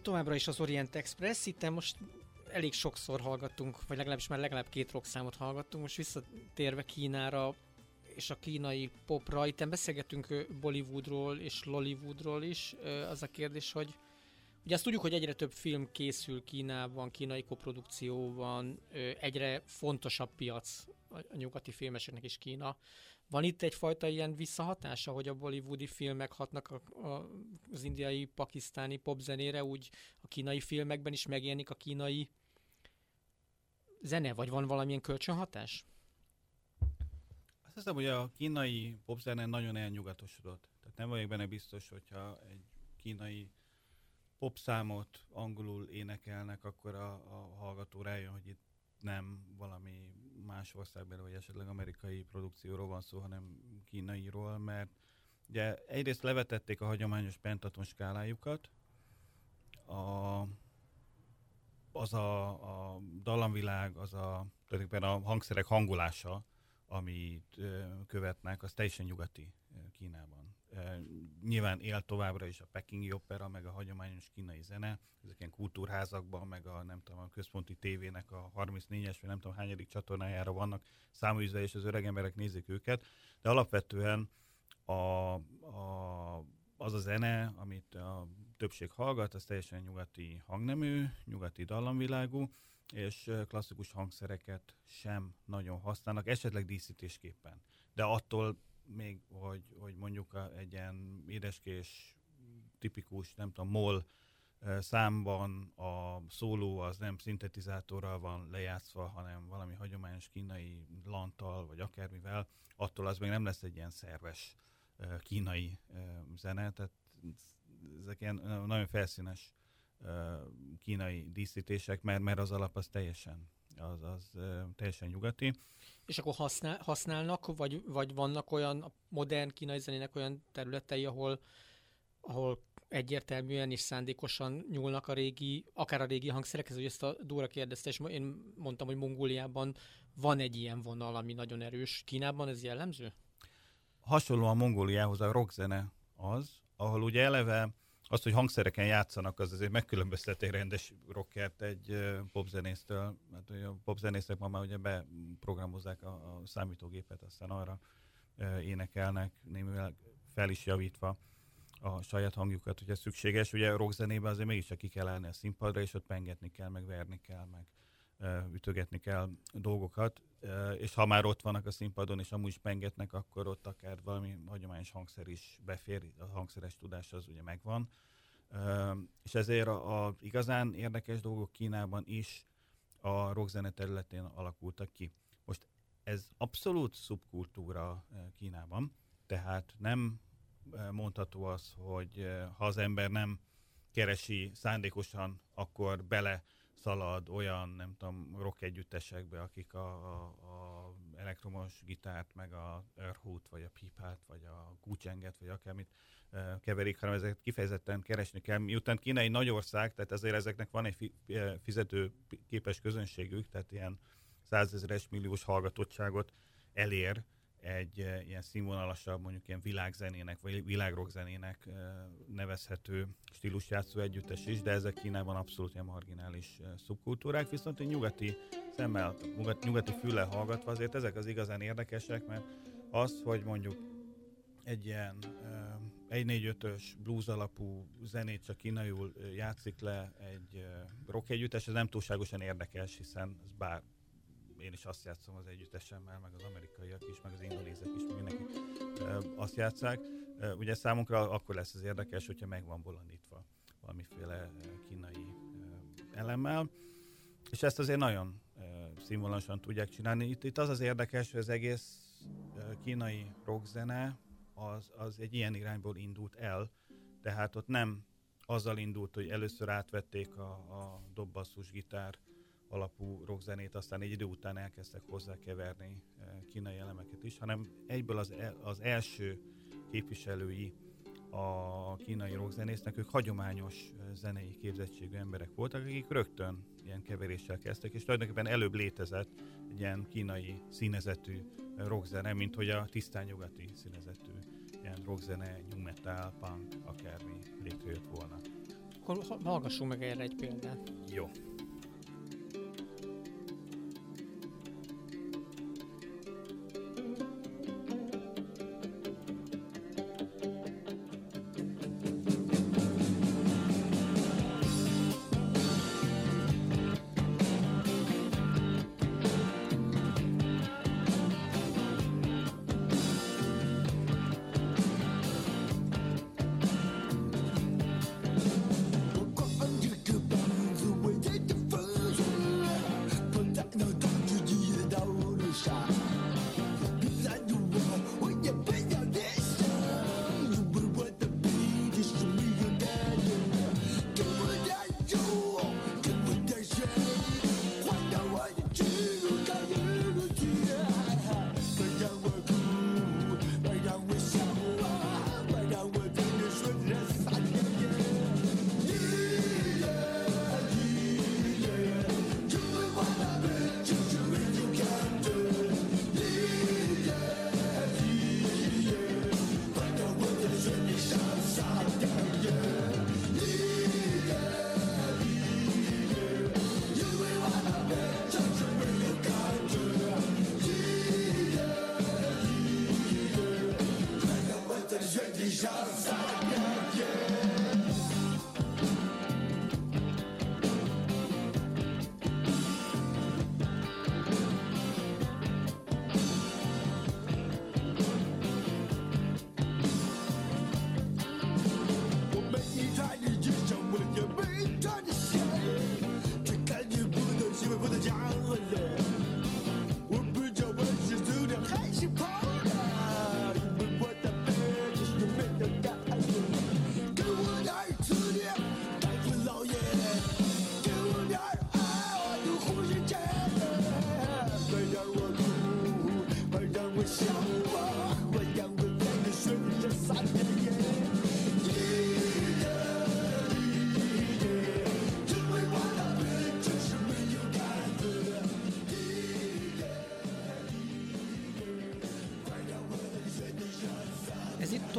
Továbbra is az Orient Express, itt most elég sokszor hallgattunk, vagy legalábbis már legalább két rock számot hallgattunk, most visszatérve Kínára és a kínai popra, itt beszélgetünk Bollywoodról és Lollywoodról is, az a kérdés, hogy Ugye azt tudjuk, hogy egyre több film készül Kínában, kínai koprodukcióban, egyre fontosabb piac a nyugati filmeseknek is Kína. Van itt egyfajta ilyen visszahatása, hogy a bollywoodi filmek hatnak a, a, az indiai, pakisztáni popzenére, úgy a kínai filmekben is megjelenik a kínai zene, vagy van valamilyen kölcsönhatás? Azt hiszem, hogy a kínai popzene nagyon elnyugatosodott. Tehát nem vagyok benne biztos, hogyha egy kínai popszámot angolul énekelnek, akkor a, a hallgató rájön, hogy itt nem valami más országban, vagy esetleg amerikai produkcióról van szó, hanem kínairól, mert ugye egyrészt levetették a hagyományos pentaton skálájukat, a, az a, a dallamvilág, az a, tulajdonképpen a hangszerek hangolása, amit követnek, az teljesen nyugati Kínában. Nyilván él továbbra is a Pekingi opera, meg a hagyományos kínai zene, ezek ilyen kultúrházakban, meg a nem tudom, a központi tévének a 34-es, vagy nem tudom hányadik csatornájára vannak száműzve, és az öreg emberek nézik őket, de alapvetően a, a, az a zene, amit a többség hallgat, az teljesen nyugati hangnemű, nyugati dallamvilágú, és klasszikus hangszereket sem nagyon használnak, esetleg díszítésképpen. De attól még, hogy, hogy mondjuk egy ilyen édeskés, tipikus, nem tudom, mol számban a szóló az nem szintetizátorral van lejátszva, hanem valami hagyományos kínai lantal, vagy akármivel, attól az még nem lesz egy ilyen szerves kínai zene, tehát ezek ilyen nagyon felszínes kínai díszítések, mert, mert az alap az teljesen az, az teljesen nyugati. És akkor használ, használnak, vagy, vagy vannak olyan modern kínai zenének olyan területei, ahol, ahol egyértelműen és szándékosan nyúlnak a régi, akár a régi hangszerekhez, hogy ezt a Dóra kérdezte, és én mondtam, hogy Mongóliában van egy ilyen vonal, ami nagyon erős. Kínában ez jellemző? Hasonlóan Mongóliához a rockzene az, ahol ugye eleve az, hogy hangszereken játszanak, az azért megkülönböztet egy rendes rockert egy popzenésztől. Hát a popzenészek ma már ugye beprogramozzák a, a számítógépet, aztán arra énekelnek, némivel fel is javítva a saját hangjukat, hogyha szükséges. Ugye a rockzenében azért mégiscsak ki kell állni a színpadra, és ott pengetni kell, meg verni kell, meg ütögetni kell dolgokat, és ha már ott vannak a színpadon, és amúgy is pengetnek, akkor ott akár valami hagyományos hangszer is befér, a hangszeres tudás az ugye megvan. És ezért a, a igazán érdekes dolgok Kínában is a rockzene területén alakultak ki. Most ez abszolút szubkultúra Kínában, tehát nem mondható az, hogy ha az ember nem keresi szándékosan, akkor bele szalad olyan, nem tudom, rock együttesekbe, akik a, a, a elektromos gitárt, meg a erhút, vagy a pipát, vagy a kucsenget, vagy akármit e, keverik, hanem ezeket kifejezetten keresni kell. Miután Kína egy nagy ország, tehát ezért ezeknek van egy fi, fizető képes közönségük, tehát ilyen százezeres milliós hallgatottságot elér, egy ilyen színvonalasabb, mondjuk ilyen világzenének, vagy világrockzenének uh, nevezhető stílusjátszó együttes is, de ezek Kínában abszolút ilyen marginális szubkultúrák, viszont egy nyugati szemmel, nyugati füle hallgatva azért ezek az igazán érdekesek, mert az, hogy mondjuk egy ilyen uh, 1-4-5-ös blues alapú zenét csak kínaiul játszik le egy rock együttes, ez nem túlságosan érdekes, hiszen ez bár én is azt játszom az együttesemmel, meg az amerikaiak is, meg az indonézek is, mindenki azt játszák. Ugye számunkra akkor lesz az érdekes, hogyha meg van bolondítva valamiféle kínai elemmel, és ezt azért nagyon színvonalasan tudják csinálni. Itt, itt az az érdekes, hogy az egész kínai rockzene az, az egy ilyen irányból indult el, tehát ott nem azzal indult, hogy először átvették a, a dobbasszus gitár alapú rockzenét, aztán egy idő után elkezdtek hozzákeverni eh, kínai elemeket is, hanem egyből az, el, az első képviselői a kínai rockzenésznek, ők hagyományos eh, zenei képzettségű emberek voltak, akik rögtön ilyen keveréssel kezdtek, és tulajdonképpen előbb létezett egy ilyen kínai színezetű eh, rockzene, mint hogy a tisztán nyugati színezetű ilyen rockzene, new metal, punk, akármi létrejött volna. Akkor hallgassunk meg erre egy példát. Jó.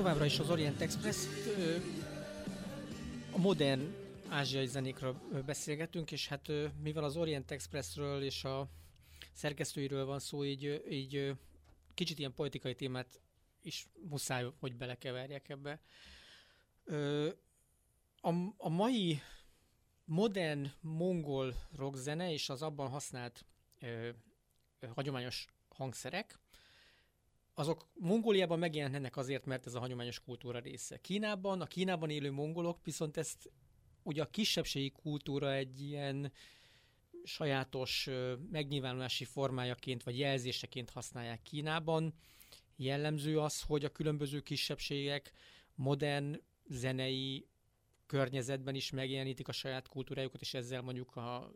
Továbbra is az Orient Express. A modern ázsiai zenékről beszélgetünk, és hát mivel az Orient Expressről és a szerkesztőiről van szó, így, így kicsit ilyen politikai témát is muszáj, hogy belekeverjek ebbe. A, a mai modern mongol rockzene és az abban használt ö, hagyományos hangszerek, azok Mongóliában megjelennek azért, mert ez a hagyományos kultúra része. Kínában, a Kínában élő mongolok viszont ezt ugye a kisebbségi kultúra egy ilyen sajátos megnyilvánulási formájaként vagy jelzéseként használják Kínában. Jellemző az, hogy a különböző kisebbségek modern zenei környezetben is megjelenítik a saját kultúrájukat, és ezzel mondjuk a,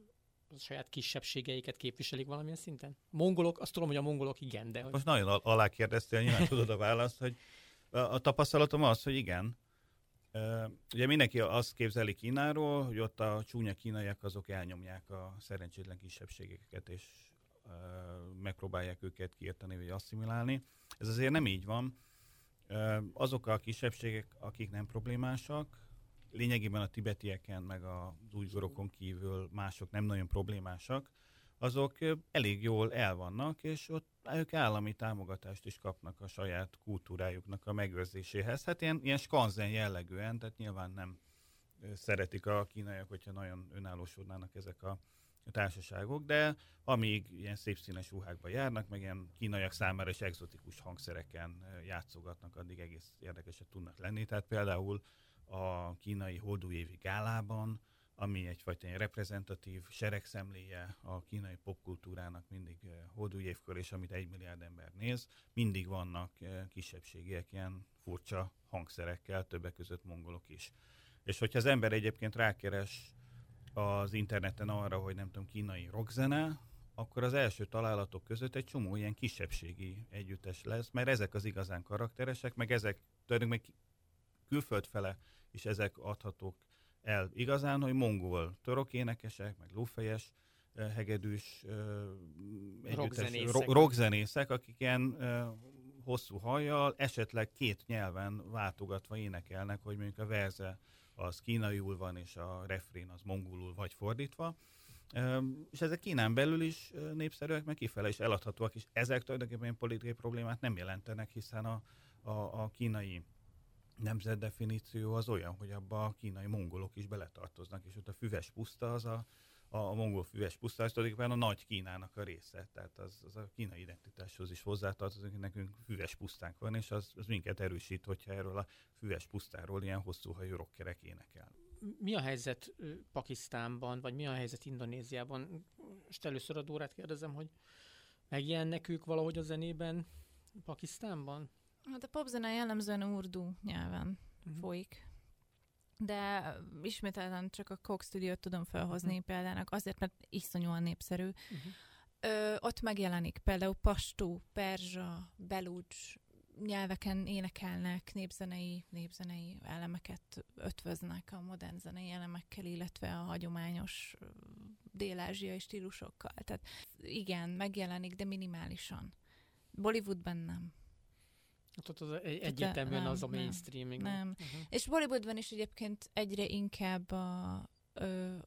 saját kisebbségeiket képviselik valamilyen szinten? Mongolok, azt tudom, hogy a mongolok igen, de... Hogy... Most nagyon alá kérdeztél, nyilván tudod a választ, hogy a, tapasztalatom az, hogy igen, Ugye mindenki azt képzeli Kínáról, hogy ott a csúnya kínaiak azok elnyomják a szerencsétlen kisebbségeket, és megpróbálják őket kiérteni, vagy asszimilálni. Ez azért nem így van. Azok a kisebbségek, akik nem problémásak, lényegében a tibetieken, meg az újgorokon kívül mások nem nagyon problémásak, azok elég jól el vannak, és ott ők állami támogatást is kapnak a saját kultúrájuknak a megőrzéséhez. Hát ilyen, ilyen skanzen jellegűen, tehát nyilván nem szeretik a kínaiak, hogyha nagyon önállósodnának ezek a társaságok, de amíg ilyen szép színes ruhákba járnak, meg ilyen kínaiak számára is egzotikus hangszereken játszogatnak, addig egész érdekesek tudnak lenni. Tehát például a kínai holdújévi gálában ami egyfajta ilyen reprezentatív seregszemléje a kínai popkultúrának mindig hódú évkör, és amit egy milliárd ember néz, mindig vannak uh, kisebbségiek ilyen furcsa hangszerekkel, többek között mongolok is. És hogyha az ember egyébként rákeres az interneten arra, hogy nem tudom, kínai rockzene, akkor az első találatok között egy csomó ilyen kisebbségi együttes lesz, mert ezek az igazán karakteresek, meg ezek tulajdonképpen külföld fele is ezek adhatók el igazán, hogy mongol török énekesek, meg lófejes, eh, hegedűs eh, rockzenészek. rockzenészek, akik ilyen eh, hosszú hajjal, esetleg két nyelven váltogatva énekelnek, hogy mondjuk a verze az kínaiul van, és a refrén az mongolul, vagy fordítva. És ezek Kínán belül is népszerűek, meg kifele is eladhatóak, és ezek tulajdonképpen politikai problémát nem jelentenek, hiszen a, a, a kínai nemzetdefiníció az olyan, hogy abba a kínai mongolok is beletartoznak, és ott a füves puszta az a, a, mongol füves puszta, az tulajdonképpen a nagy Kínának a része, tehát az, az a kínai identitáshoz is hozzátartozik, nekünk füves pusztánk van, és az, az minket erősít, hogyha erről a füves pusztáról ilyen hosszú hajú rockerek énekel. Mi a helyzet Pakisztánban, vagy mi a helyzet Indonéziában? Most először a Dórát kérdezem, hogy megjelennek ők valahogy a zenében Pakisztánban? Hát a popzene jellemzően urdu nyelven uh-huh. folyik. De ismételten csak a Coke Studio-t tudom felhozni uh-huh. példának, azért, mert iszonyúan népszerű. Uh-huh. Ö, ott megjelenik például pastú, perzsa, belucs nyelveken énekelnek, népzenei, népzenei elemeket ötvöznek a modern zenei elemekkel, illetve a hagyományos dél-ázsiai stílusokkal. Tehát igen, megjelenik, de minimálisan. Bollywoodban nem. Hát ott az egy, egyértelműen nem, az a mainstreaming. Nem. nem. Uh-huh. És Bollywoodban is egyébként egyre inkább a,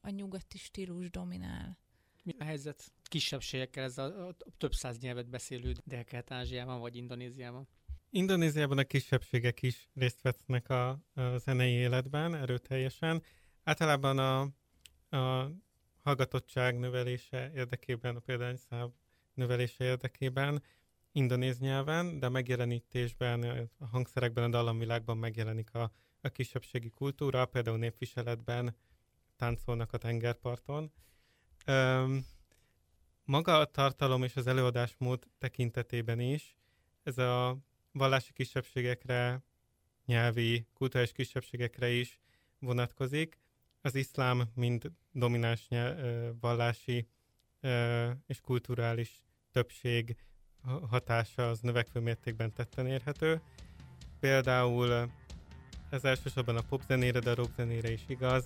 a nyugati stílus dominál. Mi a helyzet kisebbségekkel, ez a, a több száz nyelvet beszélő Dél-Kelet-Ázsiában vagy Indonéziában? Indonéziában a kisebbségek is részt vesznek a, a zenei életben erőteljesen. Általában a, a hallgatottság növelése érdekében, a példányszám növelése érdekében indonéz nyelven, de megjelenítésben, a hangszerekben, a dallamvilágban megjelenik a, a kisebbségi kultúra, például népviseletben táncolnak a tengerparton. Üm, maga a tartalom és az előadásmód tekintetében is ez a vallási kisebbségekre, nyelvi, kulturális kisebbségekre is vonatkozik. Az iszlám, mint domináns nyelv, vallási és kulturális többség hatása az növekvő mértékben tetten érhető. Például ez elsősorban a popzenére, de a rockzenére is igaz,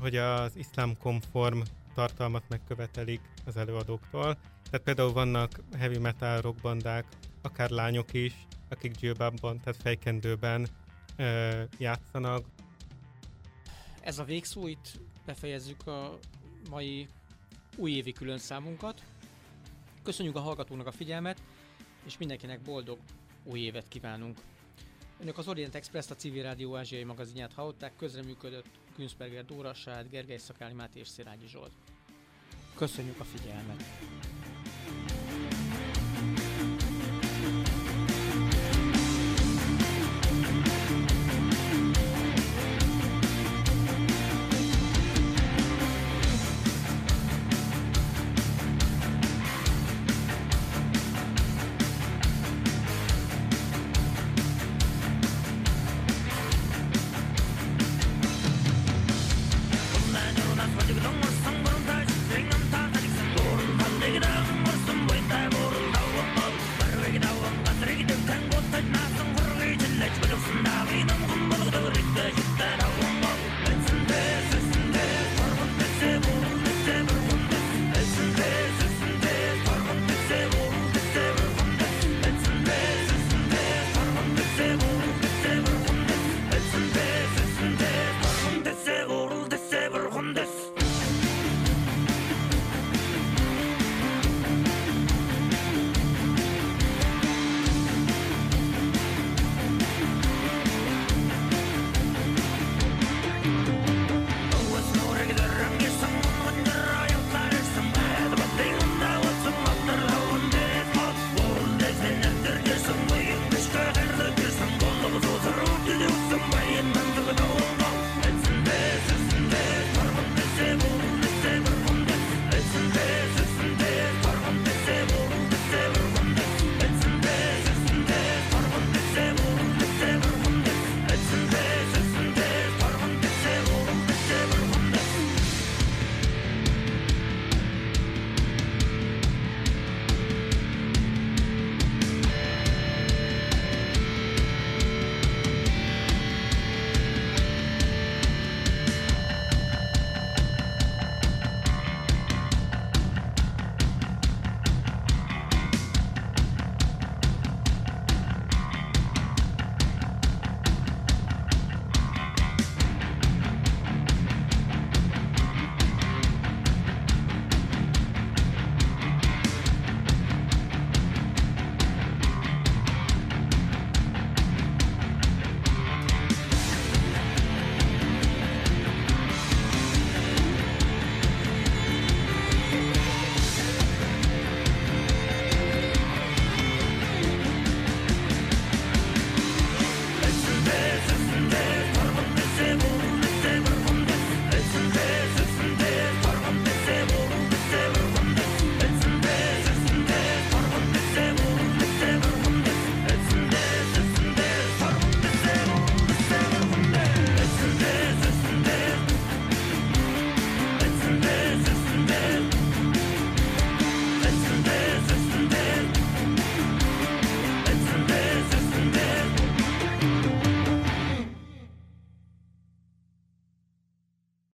hogy az iszlám konform tartalmat megkövetelik az előadóktól. Tehát például vannak heavy metal rockbandák, akár lányok is, akik dzsilbában, tehát fejkendőben ö, játszanak. Ez a végszó, itt befejezzük a mai újévi külön számunkat. Köszönjük a hallgatónak a figyelmet, és mindenkinek boldog új évet kívánunk. Önök az Orient Express, a Civil Rádió ázsiai magazinját hallották, közreműködött Günzberger Dóra, Sád, Gergely Szakáli Máté és Szilágyi Zsolt. Köszönjük a figyelmet!